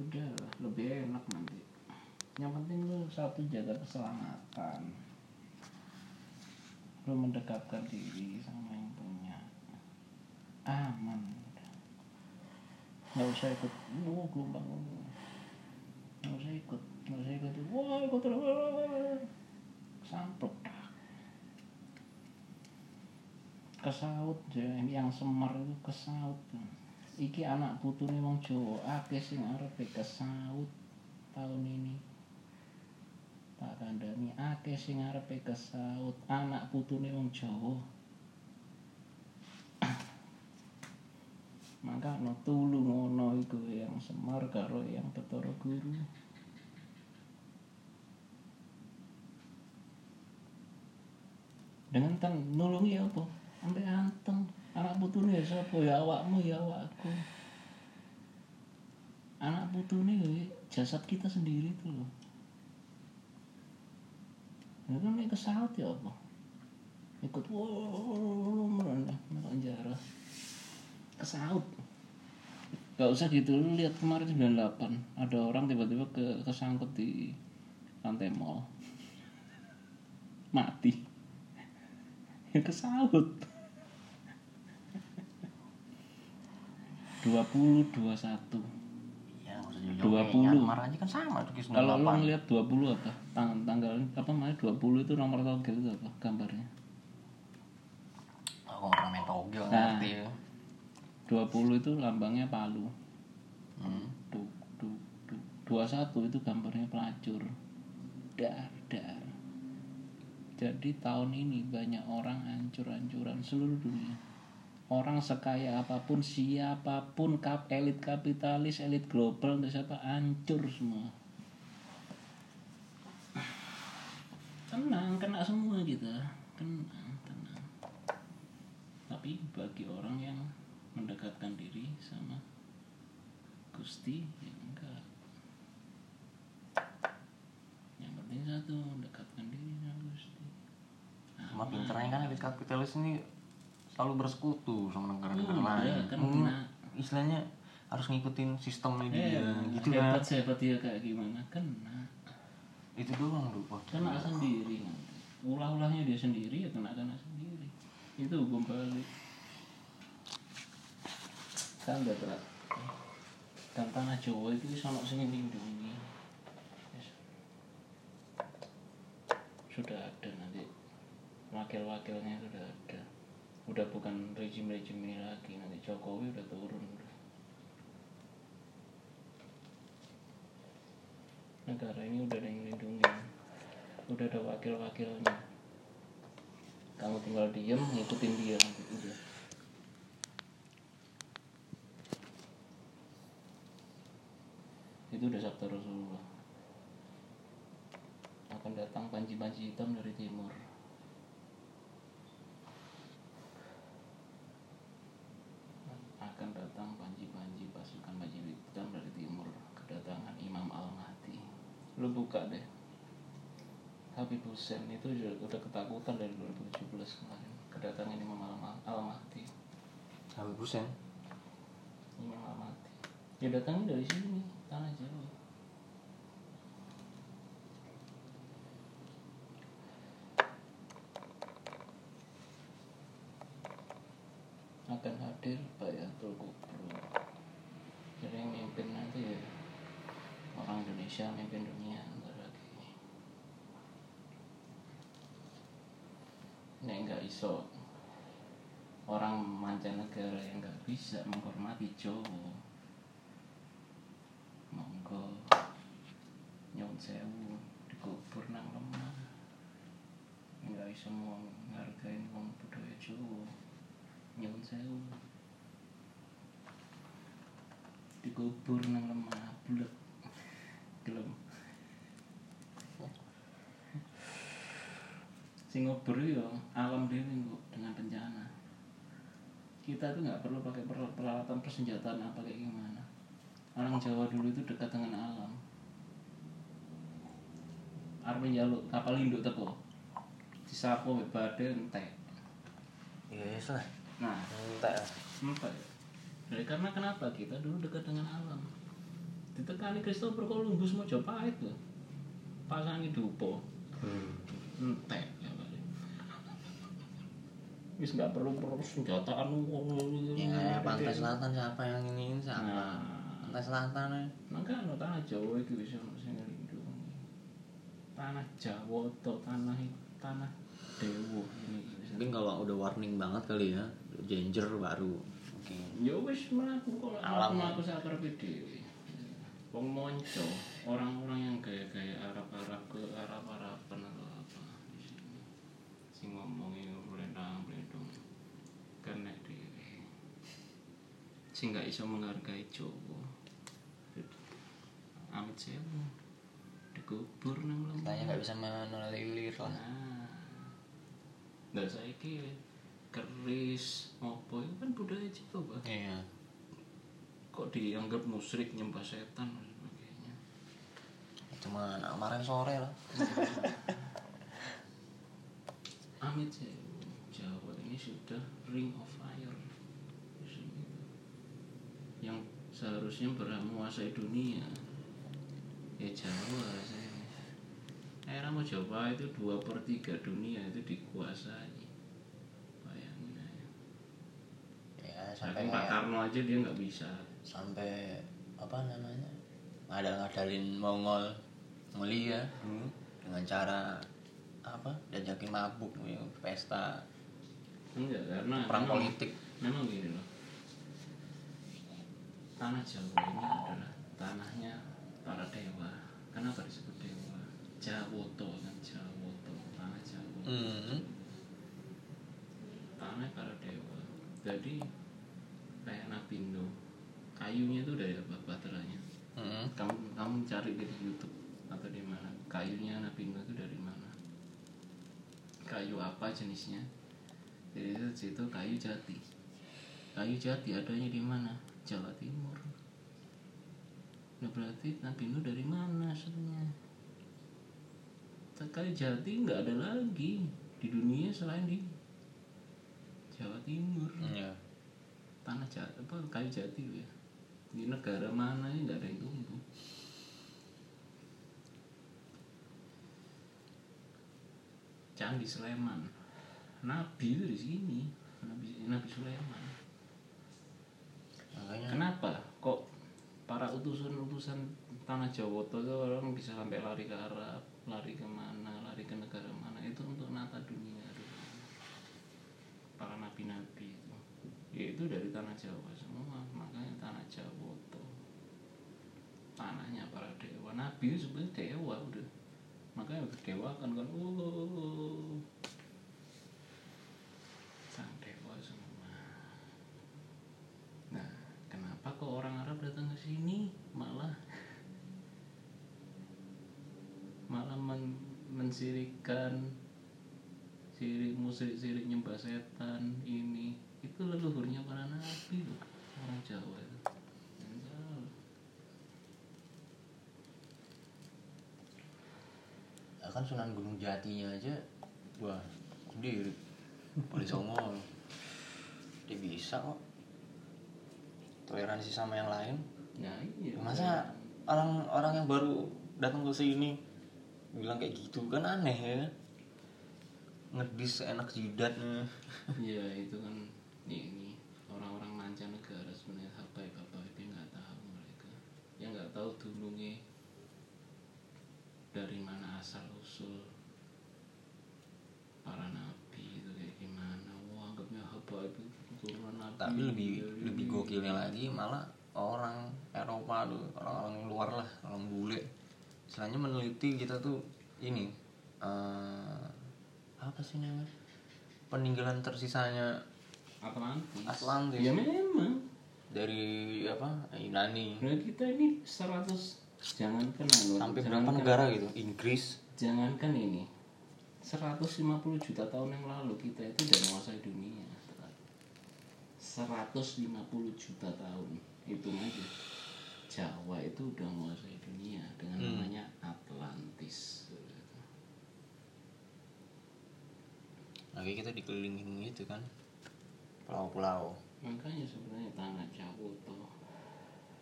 udah lebih enak nanti. Yang penting lu satu jaga keselamatan. Lu mendekatkan diri sama yang punya. Aman. Nggak usah ikut. Lu gelombang nggak usah ikut. Nggak usah ikut. Wah ikut samplek kesaut yang semar itu kesaut iki anak putune wong Jawa akeh sing arepe kesaut tahun ini. Tak kandhani akeh sing arepe kesaut anak putune wong Jawa. Maka no tulu ngono iku yang semar karo yang Betara Guru. Dengan tan nulungi apa? Sampai anteng anak putune ya sapa ya? Awakmu ya awakku. Anak putune jasad kita sendiri tuh loh. Ya kan nek kesaut ya apa? Ikut wow merendah merendah penjara kesaut. Gak usah gitu lu lihat kemarin 98 ada orang tiba-tiba ke kesangkut di lantai mall. Mati. Ya kesaut 20 21 ya nggak usah jauh-jauh 20. Myanmar aja kan sama tuh kalau lu ngeliat 20 apa? Tang tanggal apa namanya? 20 itu nomor togel itu apa gambarnya? Aku nggak pernah main togel Nah. ngerti ya. 20 itu lambangnya Palu. Hmm. du, du, du. 21 itu gambarnya pelacur. Dar dar. Jadi tahun ini banyak orang hancur-hancuran seluruh dunia orang sekaya apa pun siapa pun kap elit kapitalis elit global entah siapa? Hancur semua. Tenang kena semua kita. Tenang tenang. Tapi bagi orang yang mendekatkan diri sama Gusti ya enggak. Yang penting satu mendekatkan diri sama Gusti. Cuma pinternya kan elit kapitalis ini selalu bersekutu sama negara-negara Hmm, lain. iya, kan kena. istilahnya harus ngikutin sistemnya dia eh, gitu kan. hebat sehebat dia kayak gimana kena. Itu doang Wah, kena sendiri nanti ulah-ulahnya dia sendiri ya kena kena sendiri. Itu hukum balik. Kan udah telat dan tanah Jawa itu sama sing lindungi sudah ada nanti. Wakil-wakilnya sudah ada udah bukan rezim-rezim ini lagi nanti Jokowi udah turun negara ini udah ada yang lindungi udah ada wakil-wakilnya. Kamu tinggal diem ngikutin dia nanti udah. Itu udah sabda Rasulullah. Akan datang panji-panji hitam dari timur akan datang panji-panji pasukan hitam dari timur kedatangan Imam Al-Mahdi. Lu buka deh. Habib Hussein itu udah, ketakutan dari 2017 kemarin kedatangan Imam Al- Al-Mahdi. Habib Hussein? Imam Al-Mahdi. Ya datangnya dari sini tanah Jawa akan hadir Bayatul Kubro. Jadi mimpin nanti ya orang Indonesia mimpin dunia ntar lagi. Ini nggak iso. Orang mancanegara yang nggak bisa menghormati Jawa. Monggo nyuwun sewu dikubur nang lemah. Nggak iso mau ngargain wong budaya Jawa nyuwun sewu. Dikubur nang lemah bulet gelem. Sing ngubur yo alam dewi kok dengan bencana. Kita tuh nggak perlu pakai per- peralatan persenjataan apa kayak gimana. Orang Jawa dulu itu dekat dengan alam. Armin jaluk kapal induk teko. Disapu mbek badai entek. Yes lah nah entah Empat. Jadi karena kenapa kita dulu dekat dengan alam. ditekani Christopher Columbus Mojopahit loh. Pasangi dupo entek ya wis nggak perlu perlu senjataan ya pantai selatan siapa yang ini siapa? Nah. Pantai selatan ya maka no tanah Jawa itu bisa sing tanah Jawa atau tanah tanah Dewa ini mungkin kalau udah warning banget kali ya danger baru. Oke. Ya wis mlaku kok Alam. mlaku sak karepe dhewe wong monco orang-orang yang gaya-gaya Arab-Arab ke Arab-Araban atau apa. Sing ngomongin belendang belendong kena dhewe sing gak iso menghargai Jawa. Amit sewu. Dikubur nang katanya nggak bisa menelilir lah. Nah, dan saya keris apa itu kan budaya Jawa iya. Kok dianggap musyrik nyembah setan dan sebagainya? Cuma anak kemarin sore lah. Amit ya Jawa ini sudah ring of fire. Yang seharusnya berhak menguasai dunia. Ya Jawa saya era Jawa itu dua per tiga dunia itu dikuasai. Bayangin aja. Ya sampai Pak Karno aja dia nggak bisa. Sampai apa namanya ngadal ngadalin Mongol mulia dulu dengan cara apa diajakin mabuk ya, pesta. Enggak karena perang memang- politik. memang gini loh. Tanah Jawa ini adalah tanahnya para dewa. Kenapa disebut dewa Jawoto kan Jawoto. Tanah Jawa hmm. tanah para dewa. Jadi kayak Nabindo kayunya itu dari apa baterainya Hmm. kamu kamu cari di YouTube atau di mana kayunya Nabindo itu dari mana. Kayu apa jenisnya? Jadi itu situ kayu jati. Kayu jati adanya di mana? Jawa Timur. Nah berarti Nabindo dari mana asalnya kayu jati nggak ada lagi di dunia selain di Jawa Timur. Iya. tanah jati apa kayu jati ya. Di negara mana ini nggak ada yang tumbuh. Candi Sleman. Nabi itu di sini. Nabi Nabi Sulaiman makanya kenapa? Kok para utusan-utusan tanah Jawa itu orang bisa sampai lari ke Arab lari ke mana lari ke negara mana itu untuk nata dunia para nabi-nabi itu. Ya itu dari tanah Jawa semua makanya tanah Jawa tuh. Tanahnya para dewa. Nabi sebenarnya dewa udah. Makanya dewa kan kan oh sang dewa semua nah kenapa kok orang Arab datang ke sini malah malah men mensirikan sirik musrik sirik nyembah setan ini. Itu leluhurnya para nabi loh orang Jawa itu. Ya kan Sunan Gunung Jatinya aja wah sendiri. Wali Songo. Dia bisa kok. Toleransi sama yang lain. Nah iya. Masa orang orang yang baru datang ke sini bilang kayak gitu kan aneh ya. Ngedis enak jidatnya Iya itu kan ini orang-orang mancanegara sebenarnya habaib habaib yang nggak tahu mereka. Yang nggak tahu dulunya dari mana asal usul para nabi itu kayak gimana. Wah anggapnya habaib itu turunan nabi. Tapi lebih Iya, lebih iya. gokilnya lagi malah orang Eropa tuh orang-orang luar lah orang bule istilahnya meneliti kita tuh ini eh, apa sih namanya? Peninggalan tersisanya Atlantis. Atlantis. ya memang. Dari apa? Yunani. Nah kita ini 100 jangankan anu, sampai berapa negara gitu? Inggris. Jangankan ini 150 juta tahun yang lalu kita itu udah menguasai dunia. 150 juta tahun itu aja Jawa itu udah menguasai dunia dengan namanya Atlantis. Lagi kita dikelilingin gitu kan? Pulau-pulau. Makanya sebenarnya tanah Jawa tuh.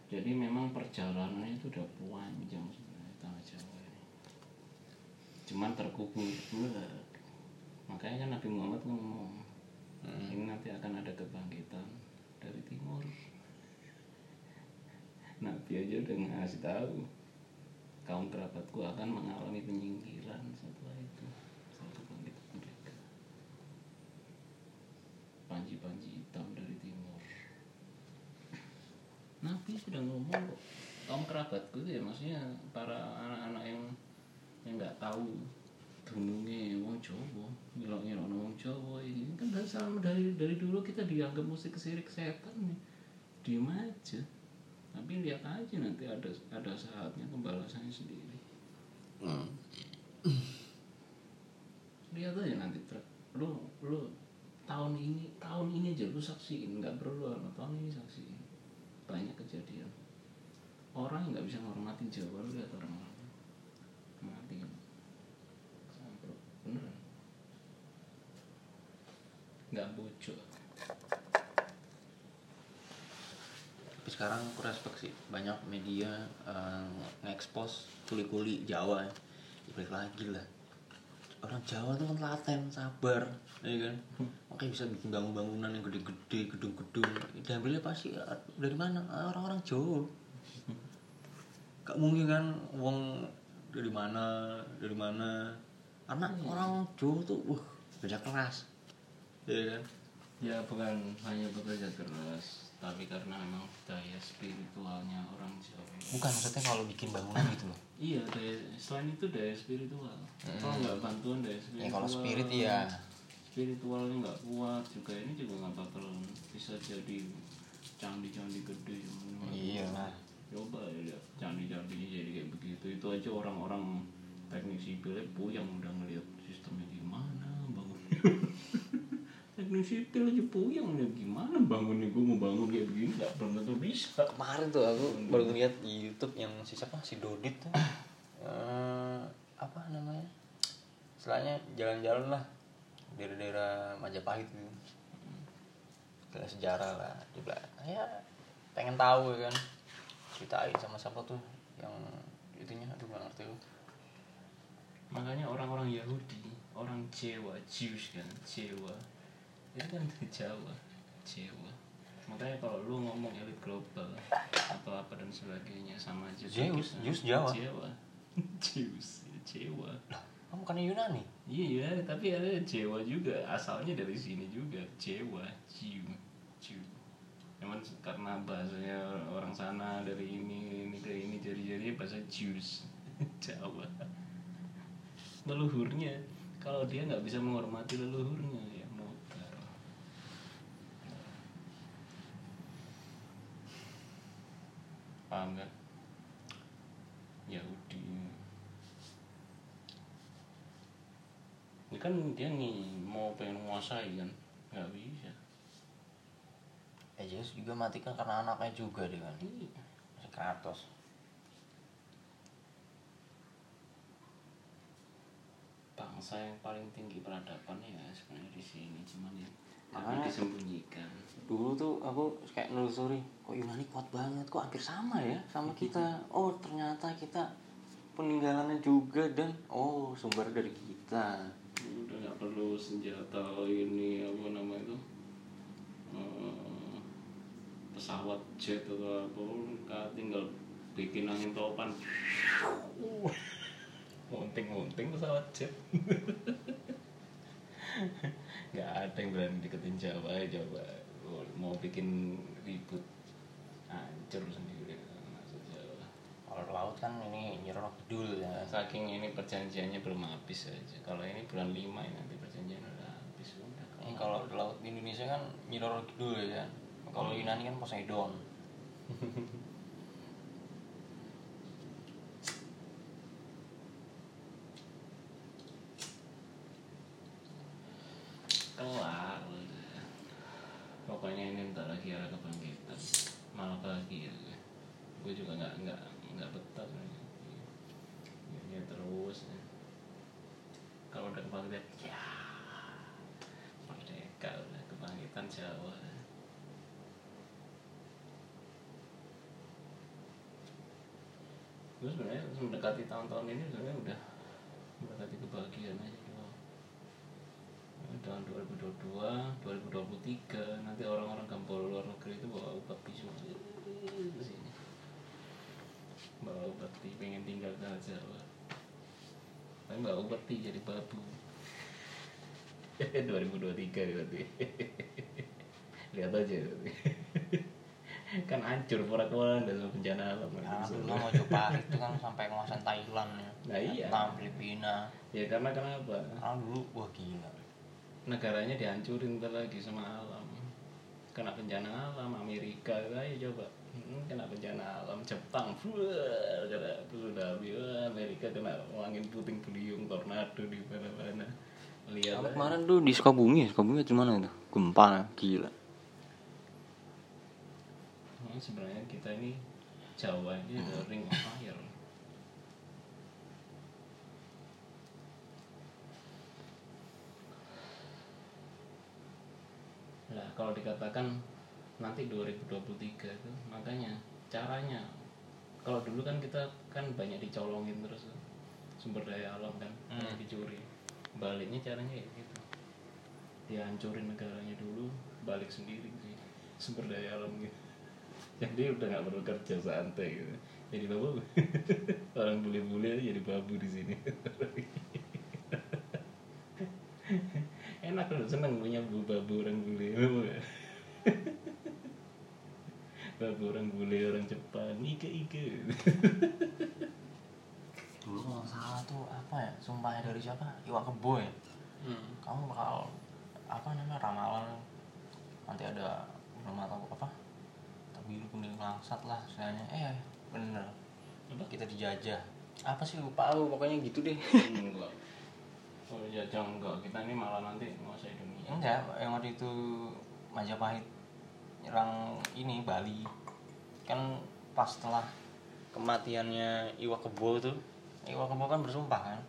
Jadi memang perjalanannya itu udah panjang sebenarnya tanah Jawa ini. Cuman terkubur Wah. makanya kan Nabi Muhammad ngomong ini nanti akan ada kebangkitan dari timur Nabi aja udah ngasih tahu kaum kerabatku akan mengalami penyingkiran setelah itu. Setelah kebangkitan mereka. Panji-panji hitam dari timur. Nabi sudah ngomong kok kaum kerabatku itu ya maksudnya para anak-anak yang yang nggak tahu dunungnya wong Jawa ngilok ngilok wong Jawa ini. Kan dari selama dari dari dulu kita dianggap musik kesirik setan nih. Diem aja tapi lihat aja nanti ada ada saatnya pembalasannya sendiri. Hmm. lihat aja nanti ter- lu lu tahun ini tahun ini aja lu saksiin. Nggak perlu lama tahun ini saksiin. Banyak kejadian. Orang yang nggak bisa menghormati Jawa lu lihat orang orang mati beneran. Nggak bocor tapi sekarang aku respect sih. Banyak media eh, nge-expose kuli-kuli Jawa ya. Balik lagi lah. Orang Jawa tuh kan laten sabar ya kan? Makanya bisa bikin bangun-bangunan yang gede-gede gedung-gedung. Diambilnya pasti eh, dari mana? Ah, orang-orang Jawa. Gak mungkin kan uang dari mana dari mana. Karena orang Jawa tuh wah beda kelas. Ya kan? Ya bukan hanya bekerja keras tapi karena memang daya spiritualnya orang Jawa bukan maksudnya kalau bikin bangunan gitu loh Iya, daya, selain itu daya spiritual. Kalau nggak bantuan daya spiritual. ya kalau spirit iya Spiritualnya nggak kuat juga ini juga nggak bakal bisa jadi candi-candi gede. iya lah Coba ya lihat candi-candinya jadi kayak begitu. Itu aja orang-orang teknik sipilnya puyang udah ngeliat sistemnya gimana bangun. teknik sipil aja puyang ya. Gimana bangunnya? Gue mau bangun kayak begini nggak belum tentu bisa. kemarin tuh aku baru ngeliat di YouTube yang si siapa? Si Dodit tuh. Eh, apa namanya? Istilahnya jalan-jalan lah. Daerah-daerah Majapahit gitu. Gila sejarah lah. Dia bilang ya pengen tahu ya kan. Ceritain sama siapa tuh yang itunya aduh gak ngerti lu makanya orang-orang Yahudi orang Jawa Jews kan Jawa itu kan dari Jawa Jawa. Makanya kalau lu ngomong elit global atau apa dan sebagainya sama aja kayak Zeus. Zeus Jawa. Jawa. Ya, Jawa. Kamu bukannya Yunani? Iya tapi ada Jawa juga. Asalnya dari sini juga. Jawa Jew Jew Cuman karena bahasanya orang sana dari ini ini ke ini jadi jadi bahasa Jews Jawa. Leluhurnya. Kalau dia nggak bisa menghormati leluhurnya ya mutar paham kan Yahudi ini kan dia nih mau pengen menguasai kan? Nggak bisa. Ya Zeus juga mati kan karena anaknya juga dia kan? Iya. si Kratos bangsa yang paling tinggi peradaban ya sebenarnya di sini cuman ya Makanya- disembunyikan. Dulu tuh aku kayak nelusuri kok Yunani kuat banget kok hampir sama ya sama kita? Oh ternyata kita peninggalannya juga dan oh sumber dari kita. Udah nggak perlu senjata ini apa nama itu Eh, pesawat jet atau apa nggak tinggal bikin angin topan. Munting-munting pesawat jet nggak ada yang berani deketin Jawa ya coba Oh, mau bikin ribut hancur sendiri masuk Jawa. Kalau laut kan ini nyerok dul ya. Saking ini perjanjiannya belum habis aja. Kalau ini bulan 5 ini nanti perjanjian udah habis udah ini kalau laut di Indonesia kan nyerok dul ya. Kalau Yunani kan Poseidon kelar pokoknya ini bentar lagi kebangkitan. Malah bahagia gue juga nggak nggak nggak betah. Sebenarnya. ya, terus. Ya. kalau udah kebangkitan ya. Merdeka udah kebangkitan Jawa gue sebenarnya mendekati tahun-tahun ini sebenarnya udah mendekati kebahagiaan aja tahun 2022 2023 nanti orang-orang kampung luar negeri itu bawa upeti semua ke sini bawa upeti pengen tinggal ke Jawa tapi bawa upeti jadi babu 2023 berarti lihat aja berarti. kan hancur pura-pura dan bencana alam Karena dulu Mojopahit itu kan sampai nguasain Thailand ya. Nah, iya. Filipina. ya karena kenapa Karena dulu wah gila. Negaranya dihancurin ntar lagi sama alam. Kena bencana alam Amerika ayo coba. Hmm, kena bencana alam Jepang wah, kena tsunami wah, Amerika kena angin puting beliung tornado di mana-mana. Lihat Apa kemarin tuh di Sukabumi, Sukabumi di mana itu? Gempa gila. Hmm, sebenarnya kita ini Jawa ini ada ring of fire Nah, kalau dikatakan nanti 2023 itu makanya caranya kalau dulu kan kita kan banyak dicolongin terus sumber daya alam kan banyak dicuri. Baliknya caranya ya gitu. Dihancurin negaranya dulu balik sendiri sih sumber daya alam gitu. Jadi udah nggak perlu kerja santai gitu. Jadi babu orang bule-bule jadi babu di sini enak loh seneng punya bu babu orang bule babu orang bule orang Jepang ike ike Dulu kalau salah tuh apa ya? Sumpahnya dari siapa? Iwa Kebo ya. hmm. Kamu bakal apa namanya ramalan nanti ada belum tahu apa tapi kuning langsat lah istilahnya eh bener Apa? kita dijajah apa sih lupa aku pokoknya gitu deh oh ya jangan enggak. Kita ini malah nanti menguasai dunia. Enggak yang waktu itu Majapahit nyerang ini Bali. Kan pas setelah kematiannya Iwa Kebo tuh Iwa Kebo kan bersumpah kan?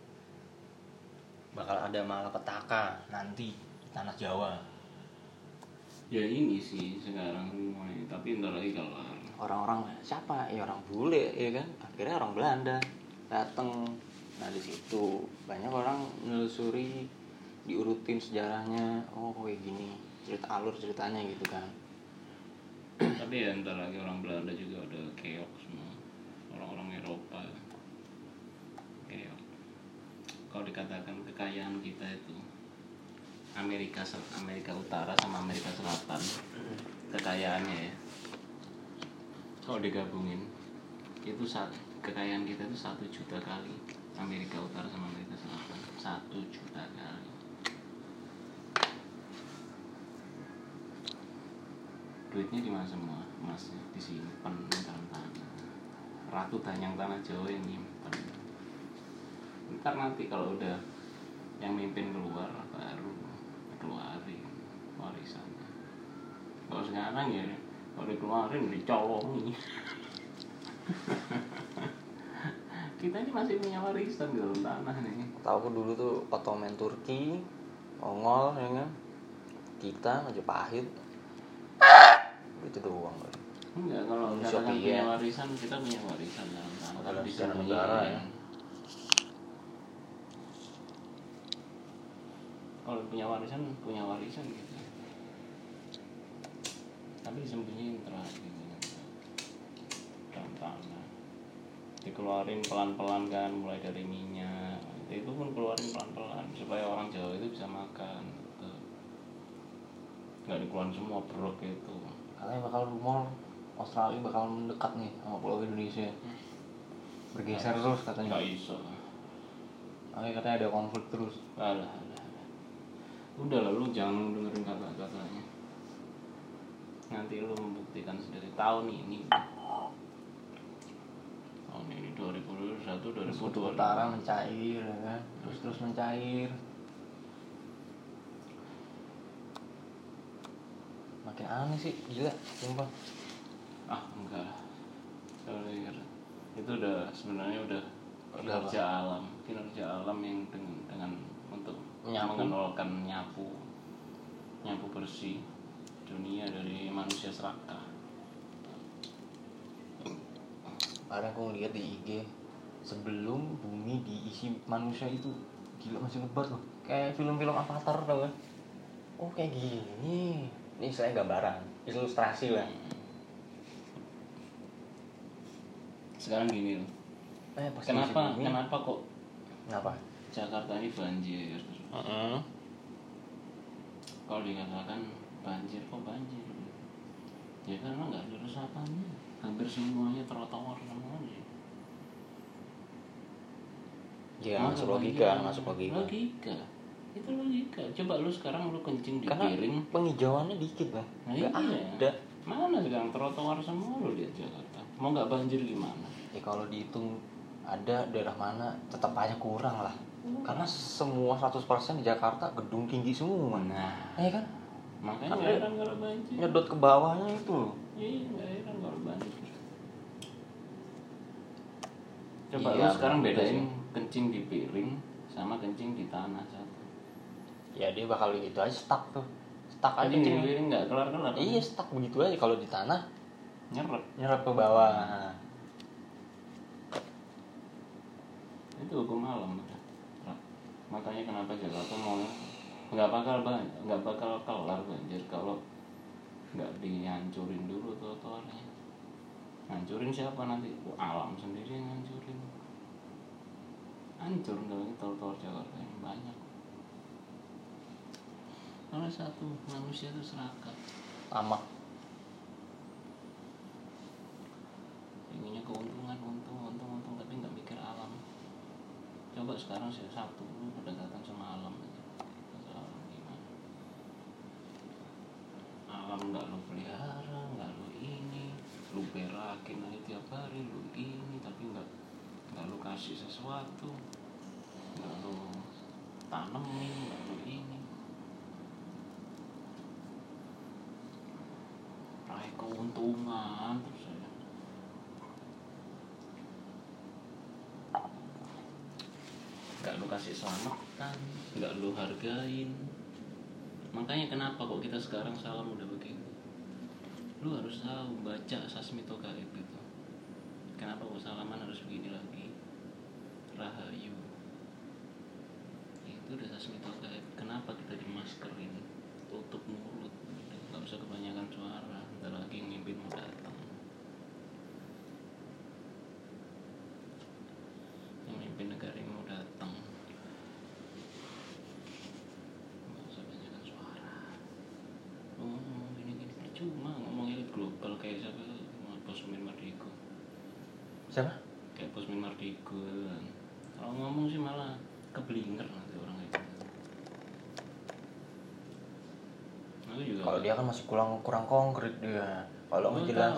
Bakal ada malapetaka nanti di tanah Jawa. Ya ini sih sekarang mulai tapi ntar lagi kelar orang-orang siapa? Ya orang bule ya kan? Akhirnya orang Belanda datang nah di situ banyak orang menelusuri diurutin sejarahnya. Oh kayak gini cerita alur ceritanya gitu kan. Tapi ya ntar lagi orang Belanda juga udah keok semua. Orang-orang Eropa. Keok. Kalau dikatakan kekayaan kita itu Amerika Amerika Utara sama Amerika Selatan kekayaannya ya. Kalau digabungin itu saat kekayaan kita itu satu juta kali Amerika Utara sama Amerika Selatan. Satu juta kali. Duitnya di mana semua emasnya disimpan di dalam tanah. Ratu tanyang tanah Jawa yang nyimpan ntar nanti kalau udah yang mimpin keluar baru keluarin warisannya. Kalau sekarang ya kalau dikeluarin dicolongi kita ini masih punya warisan di dalam tanah nih. Tahu aku dulu tuh Ottoman Turki Mongol ya kan? Kita Majapahit itu doang enggak kalau katakan Soviet. punya warisan kita punya warisan dalam tanah. Ada Kalau disembunyiin. negara ya. kalau punya warisan punya warisan gitu. Tapi disembunyiin terakhir dalam tanah dikeluarin pelan-pelan kan mulai dari minyak. Itu pun keluarin pelan-pelan supaya orang Jawa itu bisa makan gitu. nggak dikeluarin semua brok itu katanya bakal rumor Australia bakal mendekat nih sama Pulau Indonesia. Bergeser terus katanya. nggak iso. Makanya katanya ada konflik terus. Alah alah udah lah lu jangan dengerin kata-katanya. Nanti lu membuktikan sendiri. Tahun ini tahun ini 2021 terus 2022 kutub utara mencair ya kan? Terus terus mencair. Makin aneh sih gila sumpah. Ah enggak. Lah itu udah sebenarnya udah kinerja alam kinerja alam yang dengan, dengan untuk Menyapu. mengenolkan nyapu. Nyapu bersih dunia dari manusia serakah kemarin aku ngeliat di IG sebelum bumi diisi manusia itu gila masih ngebat loh kayak film-film Avatar tau kan oh kayak gini. Ini saya gambaran ilustrasi lah. Sekarang gini loh. Eh, pas kenapa kenapa kok kenapa? Jakarta ini banjir? Heeh. kalau dikatakan banjir kok banjir? Ya karena nggak ada resapannya hampir semuanya trotoar semuanya. Ya Masa masuk logika masuk logika. Logika. Itu logika. Coba lu sekarang lu kencing di karena piring. penghijauannya dikit bang Nah, nggak iya. ada. Mana sekarang trotoar semua lu lihat Jakarta? Mau nggak banjir gimana? Ya kalau dihitung ada daerah mana tetap aja kurang lah. Karena semua 100% di Jakarta gedung tinggi semua. Nah. Ya kan makanya Kan nggak dia- heran kalau banjir. nyedot ke bawahnya itu loh. Iya nggak heran kalau banjir. Coba Iya, lu sekarang bener bedain sih. kencing di piring sama kencing di tanah satu. Ya dia bakal gitu aja stuck tuh. Stuck aja kencing di piring nggak kelar kelar iya stuck begitu aja. Kalau di tanah nyerap. nyerap ke bawah. Itu hukum alam makanya kenapa Jakarta mau nggak bakal ban nggak bakal kelar banjir. Kalau nggak dihancurin dulu trotoarnya. Hancurin siapa nanti? Oh, alam sendiri yang hancurin hancur nggak ini trotoar Jakarta yang banyak. Karena satu manusia itu serakah. Lama. Inginnya keuntungan untung untung untung tapi nggak mikir alam. Coba sekarang sih satu berdekatan sama alam aja Masa alam gimana alam nggak lu pelihara nggak lu ini lu berakin aja tiap hari lu ini tapi nggak nggak lu kasih sesuatu. Nggak lu tanemin nggak lu ini. Raih keuntungan terus nggak lu kasih selamatan nggak lu hargain makanya kenapa kok kita sekarang salam udah begini? Lu harus tahu baca sasmito gaib itu. Kenapa kok salaman harus begini lagi? Rahayu. Itu udah sasmito gaib kenapa kita di masker ini? Tutup mulut. Nggak usah kebanyakan suara. Ntar lagi yang mimpin mau datang yang mimpin negara ini mau datang nggak usah banyak suara oh gini gini percuma ngomong elit global kayak siapa bos Min Mardigo siapa kayak bos Min Mardigo kan. kalau ngomong sih malah keblinger nanti orang juga kalau dia kan masih kurang kurang konkret dia. Kalau ngejelas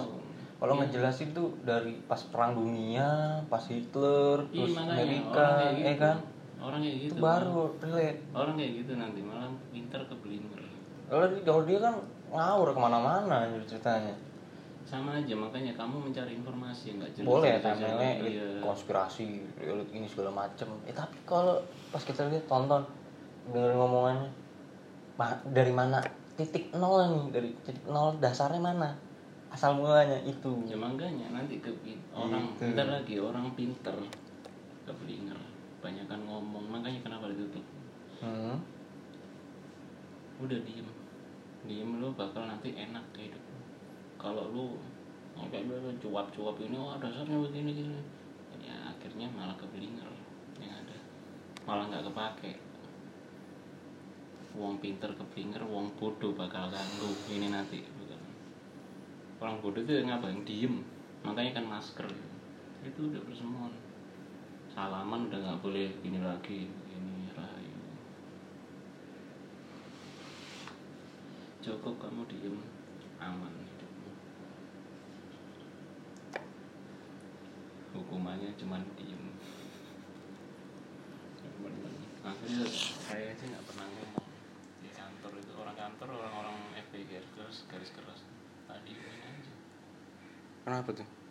kalau Iya. ngejelasin tuh dari pas perang dunia pas Hitler Iya, terus makanya, Amerika orang kayak gitu. ya kan? Orang kayak gitu itu baru relate. Orang kayak gitu nanti malah pintar keblinger. Kalau dia, kalau dia kan ngawur ke mana-mana ceritanya sama aja makanya kamu mencari informasi nggak jelas boleh timeline Iya. konspirasi elit ini segala macem. Eh tapi kalau pas kita lihat tonton dengerin ngomongannya ma- dari mana? Titik nol nih dari titik nol dasarnya mana? Asal mulanya itu. Ya makanya nanti ke orang Gitu. ntar lagi orang pinter keblinger banyakan ngomong makanya kenapa ditutup? Hmm. udah diem. Diem lu bakal nanti enak hidup kalau lu kayak lu cuap-cuap ini oh dasarnya begini gini. Ya akhirnya malah keblinger yang ada. Malah nggak kepake. Wong pinter keblinger wong bodoh bakal ganggu ini nanti bukan orang bodoh itu ngapain? Diem. Makanya kan masker. Itu udah persemuan salaman udah nggak boleh gini lagi. Ini rahayu. Cukup kamu diem. Aman hukumannya cuma diem. Akhirnya saya sih nggak pernah ngomong. Di kantor itu orang kantor orang-orang FPG terus garis keras. Tadi aja? Kenapa tuh